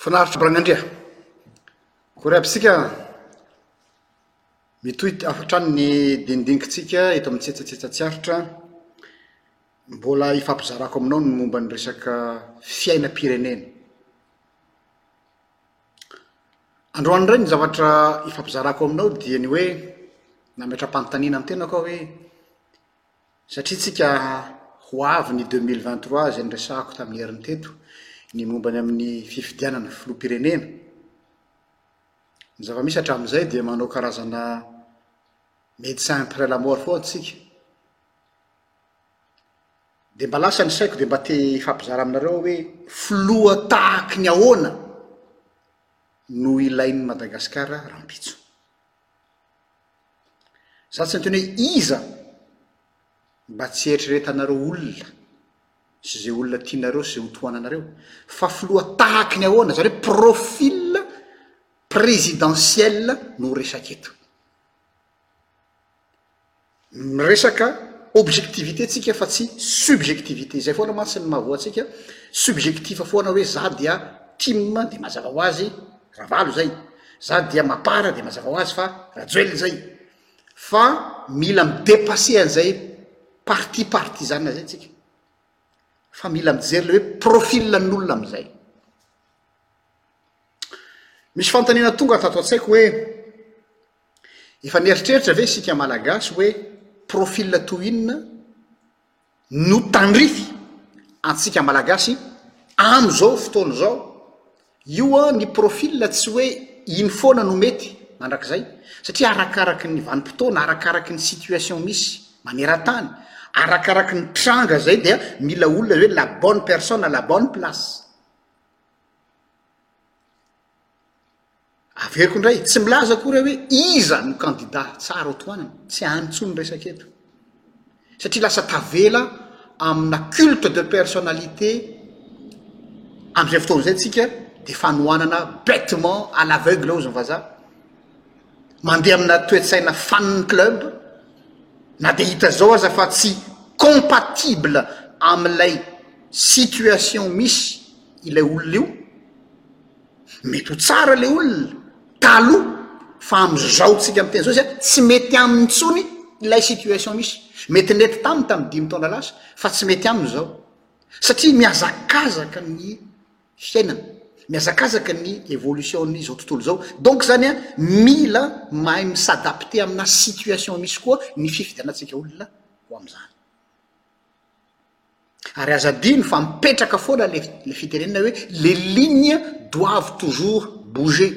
Finaritra bra Miandria. Koa raha isika mitohy hatrany ny dinidinikitsika eto amin'ny tsetsatsetsa tsy aritra, mbola hifampizarako aminao ny momba ny resaka fiainam-pirenena. Androany indray ny zavatra hifampizarako aminao dia ny hoe nametra-panontaniana amin'ny tenako aho hoe Satria tsika ho avy ny deux mille vingt trois izay niresahako tamin'ny heriny teto, ny momba ny amin'ny fifidianana filoham-pirenena. Ny zava-misy hatramin'izay dia manao karazana médecin après la mort foana tsika. Dia mba lasa ny saiko dia mba te hifampizara aminareo aho hoe filoha tahaky ny ahoana no ilain'i Madagasikara rahampitso. Za tsy miteny hoe iza mba tsy eritreretanareo olona sy ze olona tianareo sy ze hotohananareo fa filoha tahaky ny ahoana zany hoe profil presidentiel no resaka eto. Miresaka objectivité tsika fa tsy subjectivité. Izay foana mantsy ny mahavoa antsika. Subjectif foana hoe za dia tim dia mazava ho azy Ravalo izay. Za dia mapar dia mazava ho azy fa Rajoelina izay. Fa mila mi-depasser an'izay parti partisan izay tsika. Fa mila mijery le hoe profil ny olona amin'izay. Misy fanontaniana tonga tato an-tsaiko hoe. Efa nieritreritra ve isika Malagasy hoe profil toy inona no tandrify antsika Malagasy amin'izao fotoana izao? Io an ny profil tsy hoe iny foana no mety mandrakizay satria arakaraky ny vanim-potoana, arakaraky ny situation misy maneran-tany, arakaraky ny tranga izay dia mila olona hoe la bonne personne à la bonne place. Averiko indray, tsy milaza akory aho hoe iza no kandida tsara ho tohanana, tsy any intsony ny resaka eto, satria lasa tavela amina culte de personnalité amin'izay fotoana izay isika, dia fanohanana bêtement à l'aveugle hozy ny vazaha, mandeha amina toe-tsaina fan club, na dia hita izao aza fa tsy compatible amin'ilay situation misy ilay olona io. Mety ho tsara ilay olona taloha fa amin'izao tsika miteny izao izy tsy mety aminy intsony ilay situation misy. Mety nety taminy tamin'ny dimy taona lasa fa tsy mety aminy izao satria mihazakazaka ny fiainana, mihazakazaka ny evolution-n'izao tontolo izao. Donc izany an, mila mahay mi-s'adapter amina situation misy koa ny fifidianantsika olona ho amin'izany. Ary aza adino fa mipetraka foana le le fitenenana hoe les lignes doivent toujours bouger.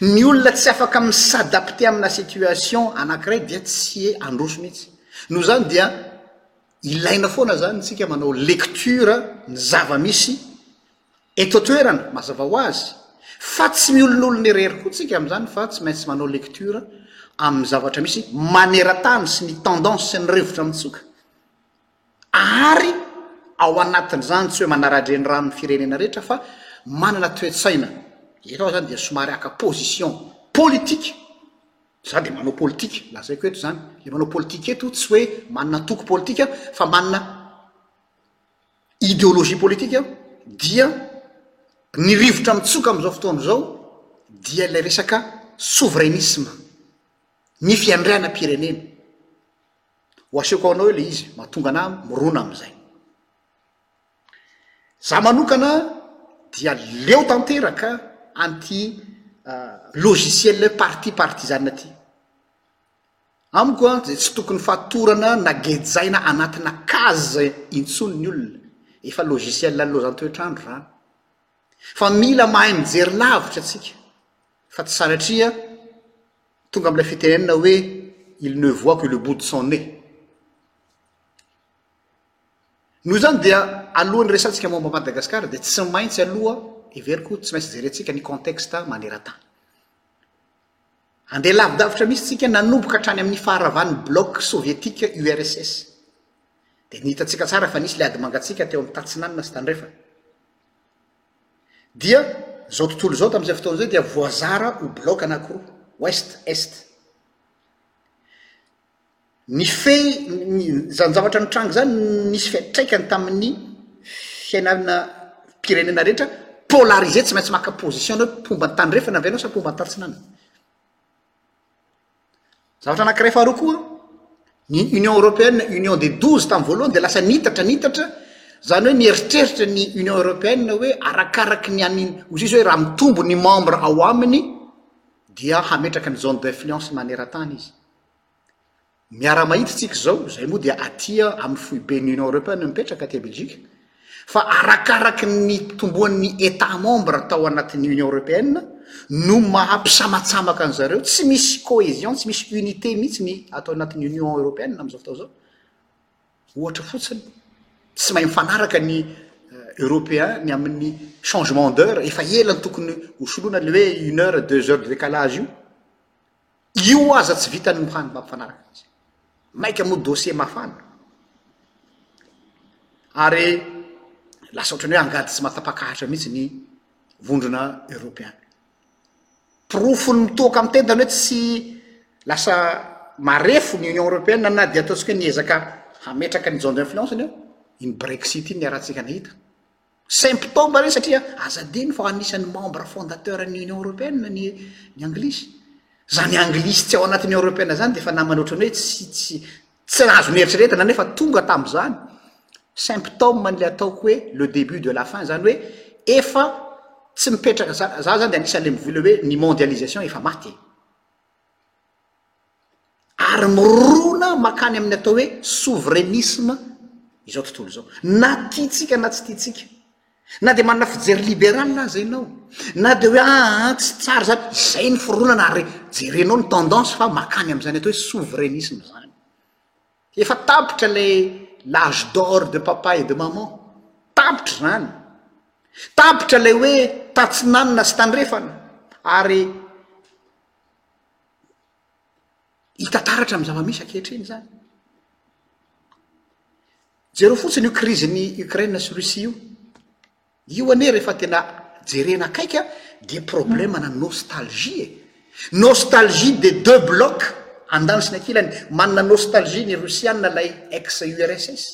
Ny olona tsy afaka mi s'adapter amina situation anankiray dia tsy handroso mihitsy. Noho izany dia ilaina foana izany isika manao lecture ny zava-misy Eto an-toerana, mazava ho azy, fa tsy miolonolona irery koa tsika amin'izany fa tsy maintsy manao lecture amin'ny zavatra misy maneran-tany sy ny tendance sy ny rivotra mitsoka ary ao anatin'izany tsy hoe manara-dreniranon'ny firenena rehetra fa manana toe-tsaina eto aho izany dia somary haka position politika za dia manao politika lazaiko eto izany le manao politika eto tsy hoe manana antoko politika fa manana Ideologie politique dia ny rivotra mitsoka amin'izao fotoana izao dia ilay resaka souverainissme, ny fiandrianam-pirenena. Ho asehoko ao anao ilay izy, mahatonga anà mirona amin'izay. Za manokana dia leo tanteraka an'ity logiciel parti partisane ity. Amiko an, dia tsy tokony fatorana na gejaina anatina case intsony ny olona, efa logiciel nilaozan'ny toetr'andro izany. Fa mila mahay mijery lavitra tsika, fa tsy sanatria tonga amin'ilay fitenenana hoe il ne voit que le bout de son nez. Noho izany dia alohan'ny hiresahantsika momba an'i Madagasikara dia tsy maintsy aloha heveriko tsy maintsy jerentsika ny contexte maneran-tany. Handeha lavidavitra mihitsy isika nanomboka hatrany amin'ny faharavan'ny bloc sovietika URSS. Dia ny hitantsika tsara fa nisy ilay ady mangatsiaka teo amin'ny Tatsinanana sy Tandrefana. Dia izao tontolo izao tamin'izay fotoana izay dia voazara ho bloc anankiroa, Ouest, Est. Nifehy izany zavatra nitranga izany, nisy fiantraikany tamin'ny fiainanam-pirenena rehetra, polarisé, tsy maintsy maka position anao, mpomba an-tandrefana ve ianao sa mpomba an-tatsinana. Zavatra anankiray faharoa koa, ny Union Européenne, Union des douze tamin'ny voalohany dia lasa niitatra, niitatra, izany hoe nieritreritra ny Union Européenne hoe arakaraky ny an'ny, ho sisa hoe raha mitombo ny membre ao aminy dia hametraka ny zone d'influence maneran-tany izy. Miara-mahita isika izao, izay moa dia aty amin'ny foiben'ny Union Européenne mipetraka aty Belgique, fa arakaraky ny nitomboan'ny Etats membres tao anatin'ny Union Européenne no maha-mpisamatsamaka an-dry zareo, tsy misy cohésion, tsy misy unité mihitsy ny ato anatin'ny Union Européenne amin'izao fotoana izao. Ohatra fotsiny, tsy mahay mifanaraka ny Européens ny amin'ny changement d'heure, efa ela ny tokony ho soloina ilay hoe une heure, deux heures de décalage io. Io aza tsy vitan'ny mohany mba mifanaraka azy. Maika moa dossier mafana. Ary lasa ohatran'ny hoe angady tsy matapakahatra mihitsy ny vondrona eropeana. Porofon'ny mitoaka amin'ny tendany hoe tsy lasa marefo ny Union Européenne na dia ataontsika hoe niezaka hametraka ny zone d'influence-ny eo, iny Brexit iny niarahantsika nahita. Symptôme re satria aza adino fa anisan'ny membre fondateur ny Union Européenne ny ny Anglisy. Zany Anglisy tsy ao anatin'ny Union Européenne zany dia efa namana ohatran'ny hoe tsy tsy tsy azo nieritreretina nefa tonga tamin'izany. Symptôme an'ilay ataoko hoe le début de la fin zany hoe efa tsy mipetraka za za zany dia anisan'ilay mivily hoe ny mondialisation efa maty e. ary mirona mankany amin'ny atao hoe souverainissme izao tontolo izao na tiantsika na tsy tiantsika na dia manana fijery liberal aza ianao na dia hoe aa tsy tsara zany izay ny fironana ary jerenao ny tendance fa mankany amin'izany atao hoe souverainissme zany efa tapitra lay lage d'or de papa et de maman tapitra zany tapitra lay hoe tatsinanina sy tandrefana ary Hita taratra amin'ny zava-misy ankehitriny izany. Jereo fotsiny io krizin'ny Ukraine sy Russie io. Io anie rehefa tena jerena akaiky an, dia problemana nostalgie e. Nostalgie de deux blocs, andaniny sy ny ankilany. Manana nostalgie ny Rosiana ilay ex-URSS.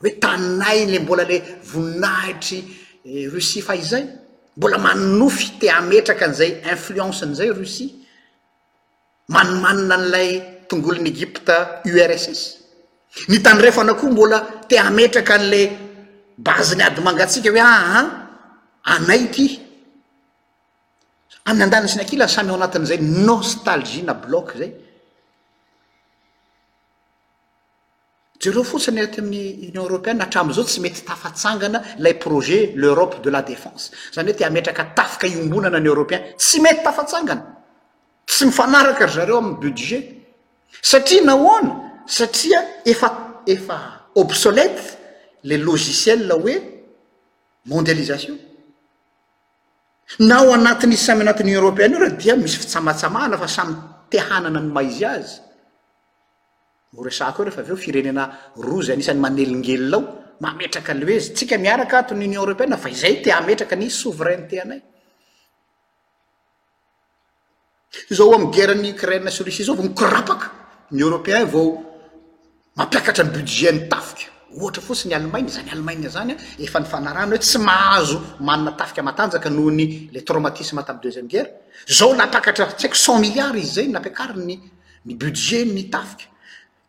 Hoe taninay le mbola le voninahitry Russie fahizay? Mbola manonofy te hametraka an'izay influence-ny izay Russie? Manimanina an'ilay tongolon'i Egypta URSS? Ny Tandrefana koa mbola te hametraka an'le base-ny ady mangatsiaka hoe aa anay ity? Amin'ny andaniny sy ny ankilany samy ao anatin'izay nostalgie-na bloc izay. Jereo fotsiny aty amin'ny Union Européenne hatramin'izao tsy mety tafatsangana ilay projet l'Europe de la défense. Izany hoe te hametraka tafika iombonana ny Européens. Tsy mety tafatsangana. Tsy mifanaraka ry zareo amin'ny budget. Satria nahoana? Satria efa efa obsolète ilay logiciel hoe mondialisation. Na ao anatin'izy samy anatin'ny Union Européenne io ary dia misy fitsamatsamahana fa samy te hanana ny maha izy azy. Horesahako eo rehefa avy eo firenena roa izay anisan'ny manelingelina ao, mametraka lehoezy. Tsika miaraka ato ny Union Européenne fa izay te hametraka ny souveraineté anay. Izao amin'ny guerre-n'i Ukraine sy Russie izao vao mikorapaka ny Européen vao mampiakatra ny budget-n'ny tafika. Ohatra fotsiny Allemagne, izany Allemagne izany efa nifanarahana hoe tsy mahazo manana tafika matanjaka noho ny le traumatisme tamin'ny deuxième guerre. Izao nampakatra tsy haiko cent milliards izy izay nampiakariny ny ny budget ny tafika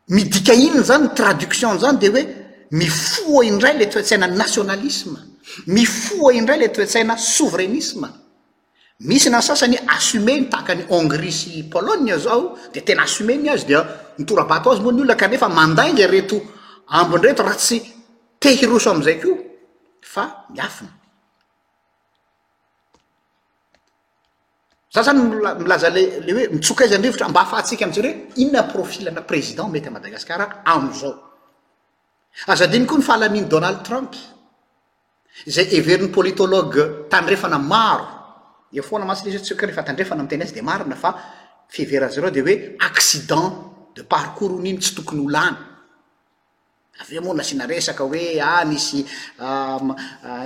midika inona zany ny traduction zany de hoe mifoha indray le toetsaina nationalisme mifoha indray le toetsaina souvrenisme misy na sasany assume ny tahaka ny hongrie sy pologne zao de tena assume ny azy dia mitorabato azy moa ny olona kanefa mandainga reto ambiny reto raha tsy te hiroso am'izay koa fa miafina Za zany milaza le le hoe mitsoka aiza ny rivotra mba afahantsika mijery hoe inona profilana président mety à Madagascar amizao. Aza adino koa ny fahalanian'i Donald Trump izay heverin'ny politologue tandrefana maro eo foana mantsy le izy tsy rehefa tandrefana miteny azy dia marina fa fiheveran'zareo dia hoe accident de parcours hono iny tsy tokony ho lany. Avy eo moa nasiana resaka hoe ah nisy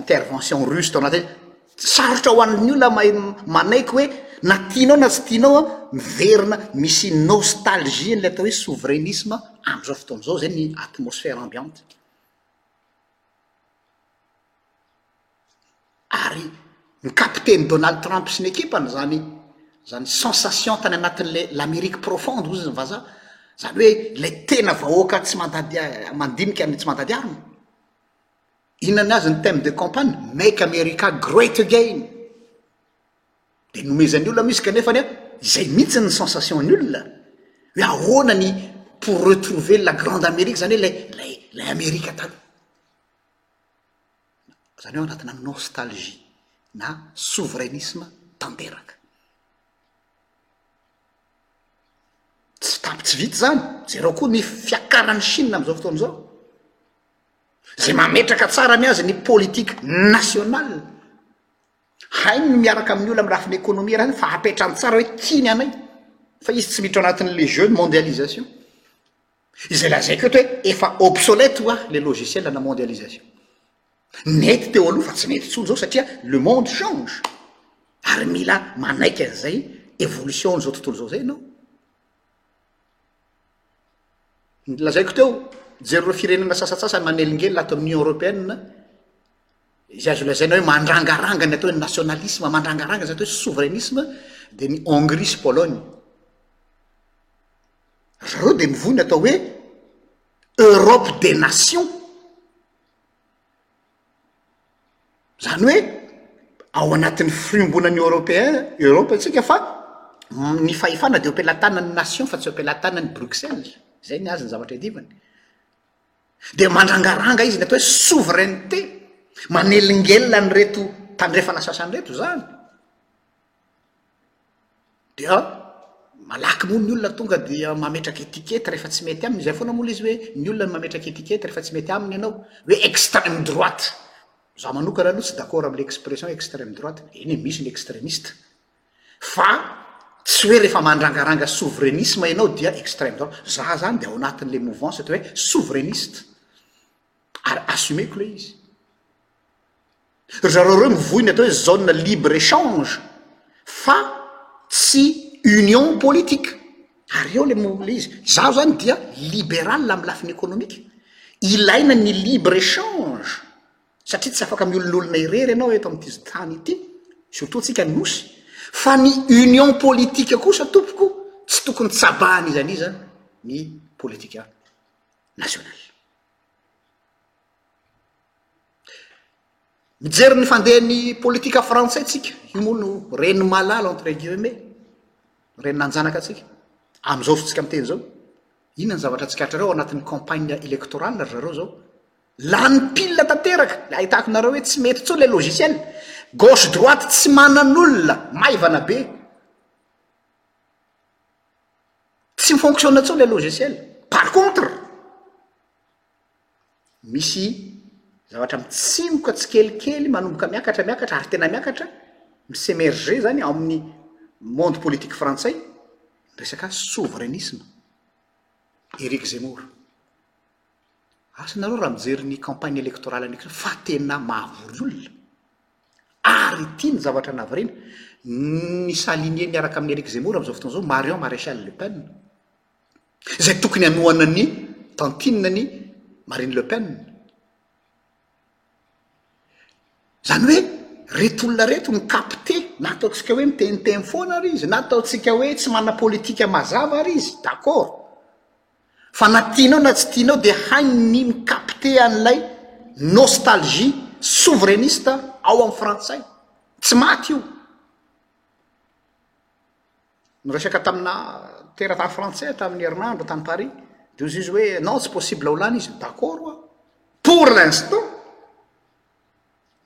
intervention russe tao anatin'iny. Sarotra ho an'ny olona mahay manaiky hoe na tianao na tsy tianao an, miverina misy nostalgie an'ilay atao hoe souverainissme amin'izao fotoana izao, izay ny atmosphère ambiante. ary ny kapiteny Donald Trump sy ny ekipany izany izany sensation tany anatin'ilay l'Amérique profonde hozy ny vazaha, izany hoe ilay tena vahoaka tsy mandady mandinika ny tsy mandady arina, inona ny azy ny thème de campagne, make America great again, dia nomezan'ny olona misy kanefa anie izay mihitsy ny sensation ny olona hoe ahoana ny pour retrouver la grande Amérique izany hoe ilay ilay ilay Amerika taloha. izany hoe ao anatina nostalgie na souverainissme tanteraka. Tsy tampo tsy vita izany, jereo koa ny fiakaran'i Chine amin'izao fotoana izao, izay mametraka tsara ny azy ny politique nationale, hainy ny miaraka amin'ny olona amin'ny lafiny économie raha fa apetrany tsara hoe tiany anay fa izy tsy miditra ao anatin'ilay jeu de mondialisation. Izay lazaiko eto hoe efa obsolète ho'a le logiciel ana mondialisation. Nety teo aloha fa tsy mety intsony izao satria le monde change. Ary mila manaiky an'izay évolution an'izao tontolo izao izay ianao. Lazaiko teo, jereo firenena sasatsasany manelingelina ato amin'ny Union Européenne, izay azo lazaina hoe mandrangaranga ny atao hoe nationalisme, mandrangaranga izay atao hoe souverainisme, dia ny Hongrie sy Pologne. zareo de mivoha ny atao hoe europe de nation zany hoe ao anatin'ny friombonan'ny europeen europe tsika fa ny fahefana de ompelatanan'ny nation fa tsy ompelatanan'ny bruxelles zay ny azy ny zavatra edivany de mandrangaranga izy ny atao hoe souverainete manelingelina ny reto tandrefana sasany reto zany dia malaky moa ny olona tonga dia mametraka étiquette rehefa tsy mety aminy, izay foana moa ilay izy hoe ny olona no mametraka étiquette rehefa tsy mety aminy ianao, hoe extrême droite, izaho manokana aloha tsy d'accord amin'ilay expression extrême droite, eny e, misy ny extrémiste, fa tsy hoe rehefa mandrangaranga souverainisme ianao dia extrême droite, izaho izany dia ao anatin'ilay mouvance atao hoe souverainiste, ary assumeko ilay izy. Ry zareo ireo mivoy ny atao hoe zone libre échange fa tsy union politique. Ary eo ilay ilay izy. Izaho izany dia libéral amin'ny lafiny économique. Ilaina ny libre échange satria tsy afaka miolonolona irery ianao eto amin'ity tany ity, surtout antsika Anosy. Fa ny union politique kosa tompoko tsy tokony tsabahan'iza n'iza ny politika nationale. Mijery ny fandehan'ny politika frantsay tsika, io moa no ren'ny malala entre guillemets, ren'ny nanjanaka antsika. Amin'izao fototsika miteny izao, inona ny zavatra tsikatrareo ao anatin'ny campagne électorale ry zareo izao? Lany pile tanteraka, le ahitako nareo hoe tsy mety intsony le logiciel, gauche droite tsy manan'olona, maivana be. Tsy mi-fonctionne intsony le logiciel. Par contre, misy zavatra mitsimoka tsikelikely manomboka miakatra miakatra ary tena miakatra mi-s'emerger zany ao amin'ny monde politique frantsay ny resaka souverainissme Eric Zemmour asa nareo raha mijery ny campagne électorale ndraiky fa tena mahavory olona ary ity ny zavatra nahavariana ny s'aligner miaraka amin'ny Eric Zemmour amin'izao fotoana izao Marion Maréchal Le Pen izay tokony hanohana an'i Tantine an'i Marine Le Pen. Izany hoe reto olona reto ny capte na ataontsika hoe miteniteny foana ary izy na ataontsika hoe tsy manana politika mazava ary izy d'accord fa na tianao na tsy tianao dia hainy ny micapte an'ilay nostalgie souverainiste ao amin'ny frantsay tsy maty io Niresaka tamina teratany frantsay tamin'ny herinandro tany Paris dia hozy izy hoe non tsy possible ho lany izy, d'accord hoa pour l'instant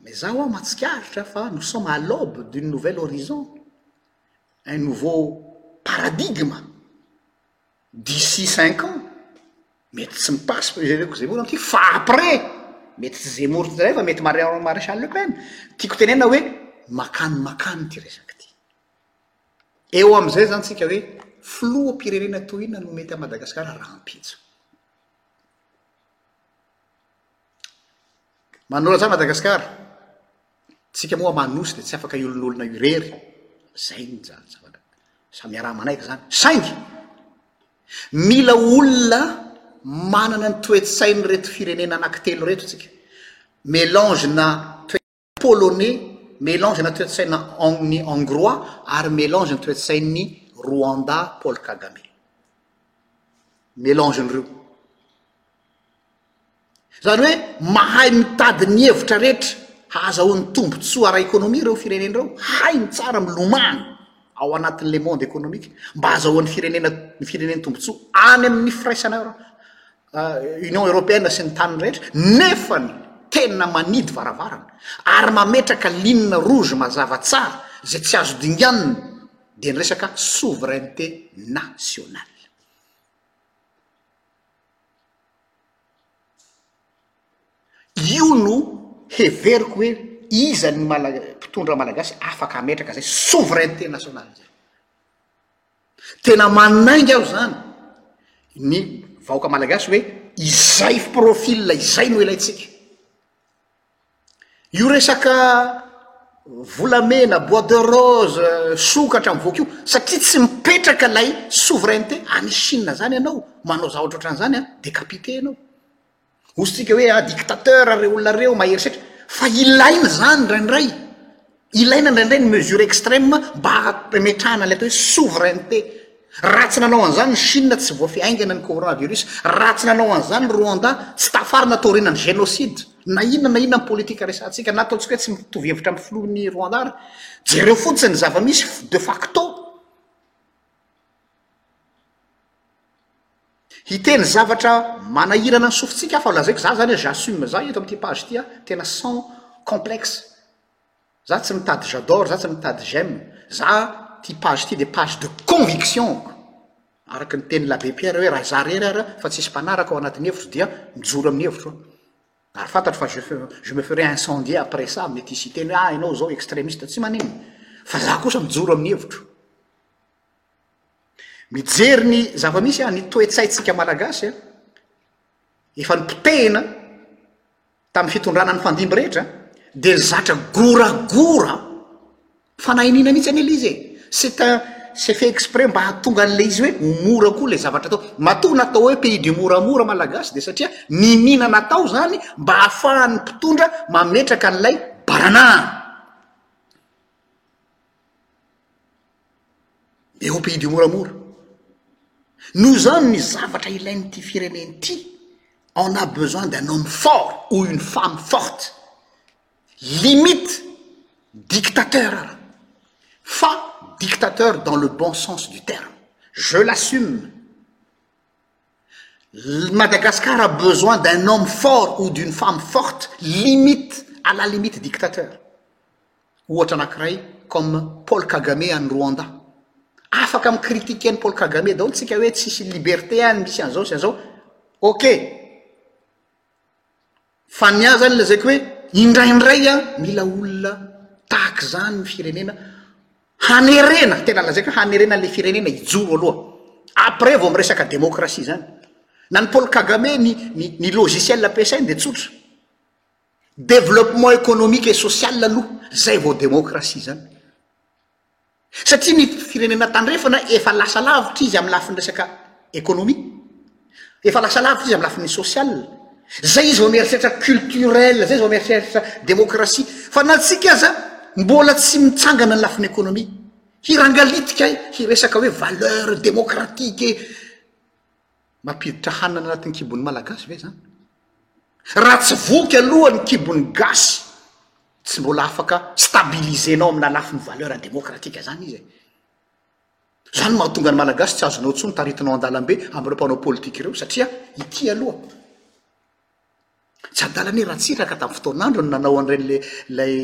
mais za hoa matsikaritra fa nous sommes à l'aube d'une nouvelle horizon un nouveau paradigme d'ici cinq ans mety tsy mipasy fa jereko zemoro amty fa après mety tsy zemoro tray fa mety maréchal le pen tiako tenena hoe makany makany ty resaka ty Eo amin'izay izany isika hoe filoham-pirenena toy inona no mety an'i Madagasikara rahampitso. Manolotra an'i Madagasikara, tsika moa manosy dia tsy afaka hiolonolona io irery. Izay ny zavatra. Samy miaraha manaiky izany. Saingy, mila olona manana ny toe-tsain'ireto firenena anankitelo ireto tsika. Mélange-na toe-tsaina. polonais, melange na toetsaina ny hongrois ary melange ny toetsain'ny Rwanda Paul Kagame. Melange ny roa. Zany hoe mahay mitady ny hevitra rehetra hahazahoany tombontsoa ara-ekonomia ireo firenena ireo, hainy tsara milomano ao anatin'ny le monde économique mba hahazahoan'ny firenena ny firenena tombontsoa any amin'ny firaisana Union Européenne sy ny taniny rehetra nefany tena manidy varavarana ary mametraka ligne rouge mazava tsara izay tsy azo dinganina dia ny resaka souveraineté nationale. Io no heveriko hoe iza ny mala- mpitondra malagasy afaka hametraka izay souveraineté nationale izay. Tena manainga aho zany ny vahoaka malagasy hoe izay profil izay no ilaintsika. Io resaka volamena, bois de rose, sokatra mivoaka io satria tsy mipetraka ilay souveraineté any Chine zany ianao manao zavatra ohatran'izany an, decapite ianao. Osintsika hoe ah dictateur reo olona reo, mahery setra. Fa ilaina zany ndraindray. Ilaina ndraindray ny mesure extreme mba hametrahana le atao hoe souveraineté. Raha tsy nanao an'zany ny Chine tsy voafy haingana ny corona virus. Raha tsy nanao an'zany ny Rwanda tsy tafarina taoriana ny génocide. Na inona na inona ny politika resahantsika, na ataontsika hoe tsy mitovy hevitra amin'ny filohan'ny Rwanda ary. Jereo fotsiny ny zava-misy de facto. Hiteny zavatra manahirana ny sofintsika aho fa lazaiko za zany j'assume za eto amin'ity page ity a, tena sans complexe, za tsy mitady j'adore, za tsy mitady j'aime, za ity page ity dia page de conviction-ko, araka ny tenin'i l'abbé Pierre hoe raha za rery ary fa tsisy mpanaraka ao anatin'ny hevitro dia mijoro amin'ny hevitro aho, ary fantatro fa je fe- je me ferai incendier après ça, mety hisy hiteny hoe ah ianao izao extremiste, tsy maninona fa za kosa mijoro amin'ny hevitro. Mijery ny zava-misy aho, ny toe-tsaintsika Malagasy an, efa nipotehina tamin'ny fitondrana nifandimby rehetra dia zatra goragora, fanahiniana mihitsy anie ilay izy e, c'est un, c'est fait exprès mba hahatonga an'ilay izy hoe ho mora koa ilay zavatra atao. Matoa natao hoe pays du moramora Malagasy dia satria niniana natao izany mba hahafahan'ny mpitondra mametraka an'ilay baranahany. de ao pays du moramora noho zany ny zavatra ilain'ty firenenty on a besoin d'un homme fort o une femme forte limite dictateur rah fa dictateur dans le bon sens du terme je l'assume madagascar a besoin d'un homme fort ou d'une femme forte limite à la limite dictateur ohatra anakiray comme Paul Kagame any Rwanda. Afaka mi critiquer an'i Paul Kagame daholo tsika hoe tsisy liberté any misy an'izao sy an'izao. Ok. Fa ny ahy zany lazaiko hoe indraindray an mila olona tahaka izany ny firenena hanerena tena lazaiko hoe hanerena le firenena hijoro aloha. Après vao miresaka démocratie zany. Na ny Paul Kagame ny ny logiciel ampiasainy dia tsotra. Développement économique et social aloha, zay vao démocratie zany. Satria ny firenena tandrefana efa lasa lavitra izy amin'ny lafiny resaka économie, efa lasa lavitra izy amin'ny lafiny social, zay izy vao mieritreritra culturel, zay izy vao mieritreritra démocratie. Fa na antsika aza mbola tsy mitsangana ny lafiny économie. Hirangalitika hiresaka hoe valeur démocratique. Mampiditra hanina anatin'ny kibon'ny Malagasy ve izany? Raha tsy voky aloha ny kibon'ny Gasy, tsy mbola afaka stabiliser-nao amina lafiny valeur démocratique izany izy e! Izany no mahatonga ny Malagasy tsy azonao intsony taritinao an-dalambe amin'ireo mpanao politika ireo, satria ity aloha. Tsy adala anie Ratsiraka tamin'ny fotoan'androny nanao an'ireny le ilay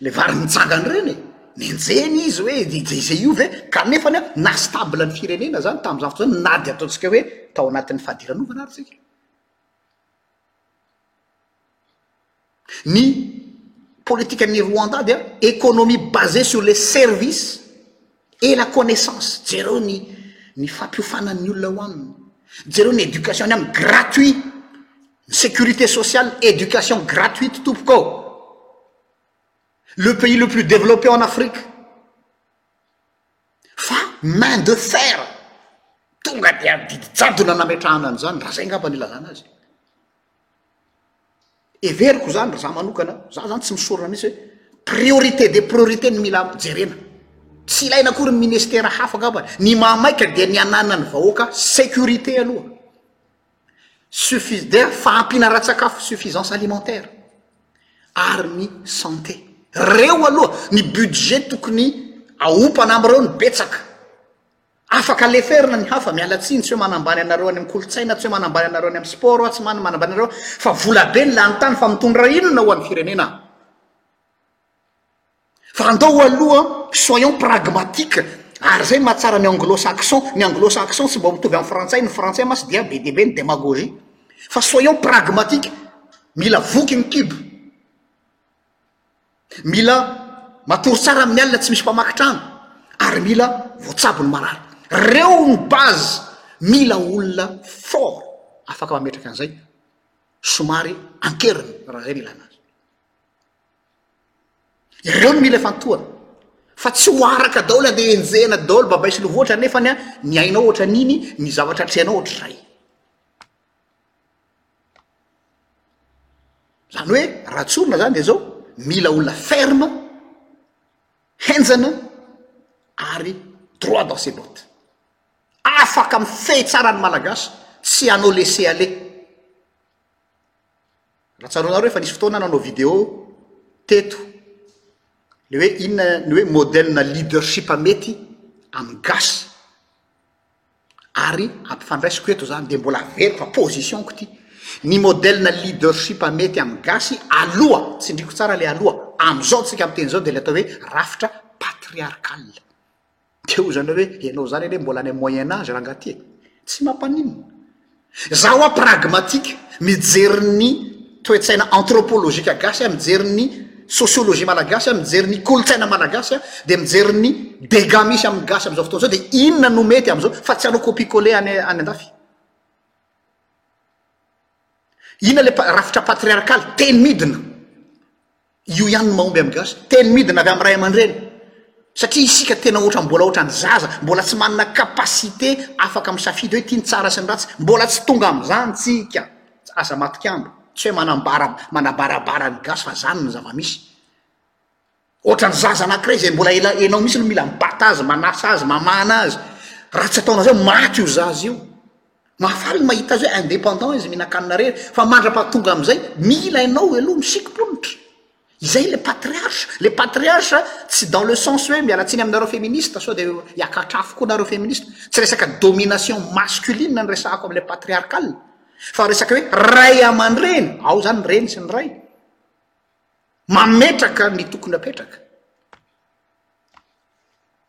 ilay vary mitsangana ireny e, nenjehina izy hoe izay io ve, kanefa anie na stable ny firenena izany tamin'izany fotoana izany na dia ataontsika hoe tao anatin'ny fadiranovana ary isika. Ny politikan'ny Rwanda dia économie basée sur les services et la connaissance. Jereo ny ny fampiofanan'ny olona ao aminy. Jereo ny éducation-ny aminy gratuit. Ny sécurité sociale, éducation gratuite tompoko ao. Le pays le plus développé en Afrique. Fa main de fer tonga dia didy jadona nametrahana an'izany raha izay angamba ny ilazana azy. Heveriko izany, izaho manokana, izaho izany tsy misorona mihitsy hoe priorité des priorités no mila jerena. Tsy ilaina akory ny ministera hafa angambany. Ny mahamaika dia ny hananan'ny vahoaka sécurité aloha. Suffis- dia fahampiana ara-tsakafo, suffisance alimentaire, ary ny santé. Ireo aloha ny budget tokony ahompana amin'ireo no betsaka. Afaka leferina ny hafa, miala tsiny, tsy hoe manambany anareo any am kolontsaina, tsy hoe manambany anareo any am sport aho, tsy man manambany anareo aho, fa vola be ny lany tany fa mitondra inona ho any firenena aho? Fa andao aloha soyons pragmatiques ary zay mahatsara ny anglo saxon, ny anglo saxon tsy mba ho mitovy am frantsay, ny frantsay mantsy dia be dia be ny demagogie, fa soyons pragmatiques, mila voky ny kibo. Mila matory tsara amin'ny alina tsy misy mpamaky trano ary mila voatsabo ny marary. Reo ny base, mila olona fort afaka mametraka an'izay, somary ankeriny raha zay ny ilana azy. Ireo no mila ifantohana fa tsy ho araka daholo andeha enjehina daholo babay sy lovotra nefany ny ainao ohatran'iny, ny zavatra atrehanao ohatr'izay. Zany hoe raha tsorina zany de zao, mila olona ferme, henjana ary droit dans ses bottes. Afaka mifehy tsara ny Malagasy, tsy hanao laisser aller. Raha tsaroanareo efa nisy fotoana aho nanao vidéo teto le hoe inona ny hoe modèle-na leadership mety amin'ny gasy. ary ampifandraisiko eto zany de mbola averiko fa position-ko ity, ny modèle-na leadership mety amin'ny gasy aloha, tsindriako tsara le aloha, am'zao tsika miteny zao de le atao hoe rafitra patriarcal, de hoy zany hoe enao zany anie mbola any am moyen age rangah ty e, tsy mampaninona. Za hoa pragmatique, mijery ny toe-tsaina anthropologique gasy aho, mijery ny sociologie malagasy aho, mijery ny kolontsaina malagasy aho, dia mijery ny dégâts misy amin'ny gasy amin'izao fotoana izao, dia inona no mety amin'izao fa tsy hanao copie coller any any andafy? Inona ilay rafitra patriarcal? Teny midina. Io ihany no mahomby amin'ny gasy. Teny midina avy amin'ny ray aman-dreny. Satria isika tena ohatran'ny mbola ohatran'ny zaza, mbola tsy manana capacité afaka misafidy hoe ity ny tsara sy ny ratsy. Mbola tsy tonga amin'izany tsika. Aza matikambo. Tsy hoe manambara manabarabara ny gasy fa zany ny zava-misy. Ohatran'ny zaza anankiray izay mbola ela enao mihitsy no mila mibata azy, manasa azy, mamahana azy. Raha tsy ataonao izay, maty io zaza io. Mahafaly ny mahita azy hoe indépendant izy mihinan-kanina rery fa mandrapaha tonga amin'izay mila ianao eloha misikim-ponitra. Izay ilay patriarche. Ilay patriarche tsy dans le sens hoe miala tsiny aminareo féministe sao dia hiakatra afo koa nareo féministe. Tsy resaka domination masculine no resahako amin'ilay patriarcal fa resaka hoe ray aman-dreny, ao izany ny reny sy ny ray, mametraka ny tokony hapetraka.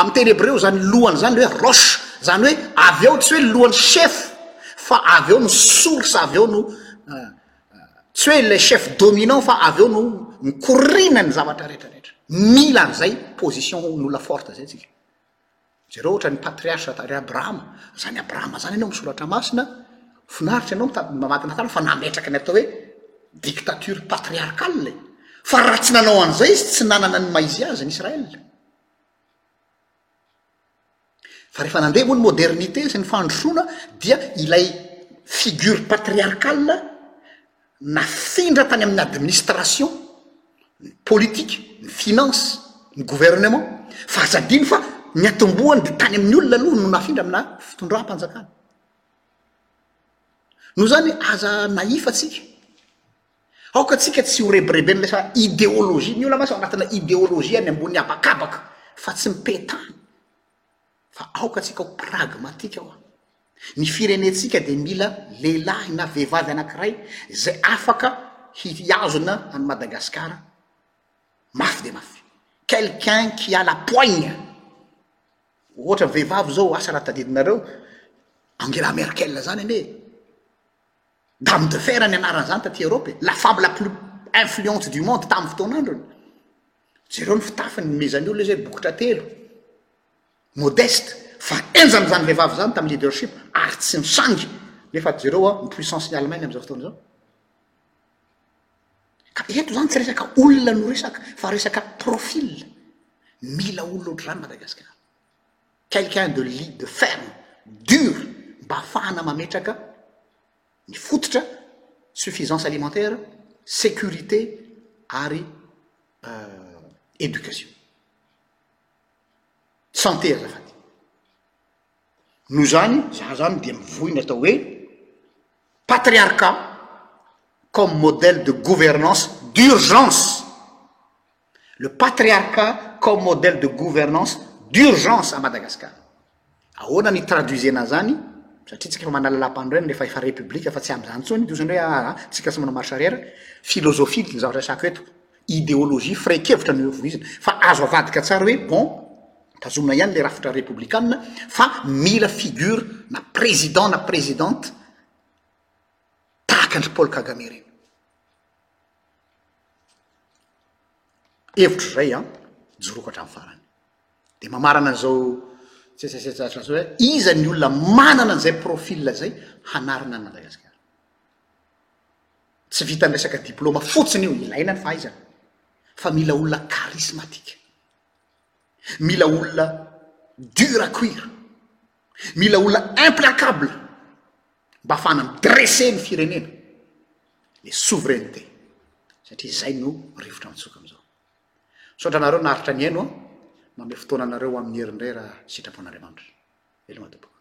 Amin'ny teny hebreo izany lohany izany ilay hoe rosh, izany hoe avy eo, tsy hoe lohan'ny chef fa avy eo no source, avy eo no tsy hoe ilay chef dominant fa avy eo no mikoriana ny zavatra rehetra rehetra. Mila an'izay position-n'olona forte izay tsika. Jereo ohatra ny patriarche ry Abrahama, izany Abrahama izany ianao amin'ny soratra masina, finaritra ianao mitady mamaky ny tantara fa nametraka ny atao hoe dictature patriarcale e! Fa raha tsy nanao an'izay izy tsy nanana ny maha izy azy ny Israël. Fa rehefa nandeha moa ny modernité sy ny fandrosoana dia ilay figure patriarcale Nafindra tany amin'ny administration, ny politika, ny finance, ny gouvernement, fa aza adino fa ny atombohany dia tany amin'ny olona aloha no nafindra amina fitondram-panjakana. Noho izany aza naïf atsika. Aoka atsika tsy ho rebireben'ny lasa ideologie, ny olona mantsy ao anatina ideologie any ambony habakabaka fa tsy mipetany. Fa aoka antsika ho pragmatika hoa. Ny firenentsika dia mila lehilahy na vehivavy anankiray izay afaka hihazona an'i Madagasikara mafy dia mafy. Quelqu'un qui a la poigne. Ohatra ny vehivavy izao, asa raha tadidinareo, Angela Merkel izany anie e. Dame de fer ny anaran'izany taty Europe e. La femme la plus influente du monde tamin'ny fotoan'androny. Jereo ny fitafiny, nomezan'ny olona izy hoe bokotra telo. Modeste fa enjana izany vehivavy izany tamin'ny leadership ary tsy nisangy nefa jereo a ny puissance ny Allemagne amin'izao fotoana izao ka eto izany tsy resaka olona no resaka fa resaka profil mila olona ohatr'izany Madagasikara quelqu'un de li de ferme dur mba hafahana mametraka ny fototra suffisance alimentaire sécurité ary euh, éducation santé azafady noho izany zah zany dia mivoy ny atao hoe patriarcat comme modèle de gouvernance d'urgence le patriarcat comme modèle de gouvernance d'urgence à Madagascar Ahoana ny itraduisena an'zany? Satria tsika efa manana lalampanorenana rehefa efa repoblika fa tsy am'zany tsony, de ohatr'zany hoe ah ah ah tsika tsy manao marche arrière, philosophie ny zavatra resako eto, ideologie, firehin-kevitra no vohizina, fa azo avadika tsara hoe bon, tazomina ihany le rafitra repoblikana fa mila figure na président na présidente tahaka an-dry Paul Kagame ireny. Hevitro zay an, joroko hatramin'ny farany. Dia mamarana an'izao setsasetsatra izao hoe iza ny olona manana an'izay profil izay hanarina an'i Madagasikara. Tsy vitan'ny resaka diplaoma fotsiny io, ilaina ny fahaizana. Fa mila olona charismatique. Mila olona dur à cuire. Mila olona implacable mba hafahana midresser ny firenena. Le souveraineté. Satria izay no rivotra mitsoka amin'izao. Misaotra anareo naharitra nihaino an! Manome fotoana anareo ho amin'ny herin-dray raha sitrapon'Andriamanitra. Veloma tompoko.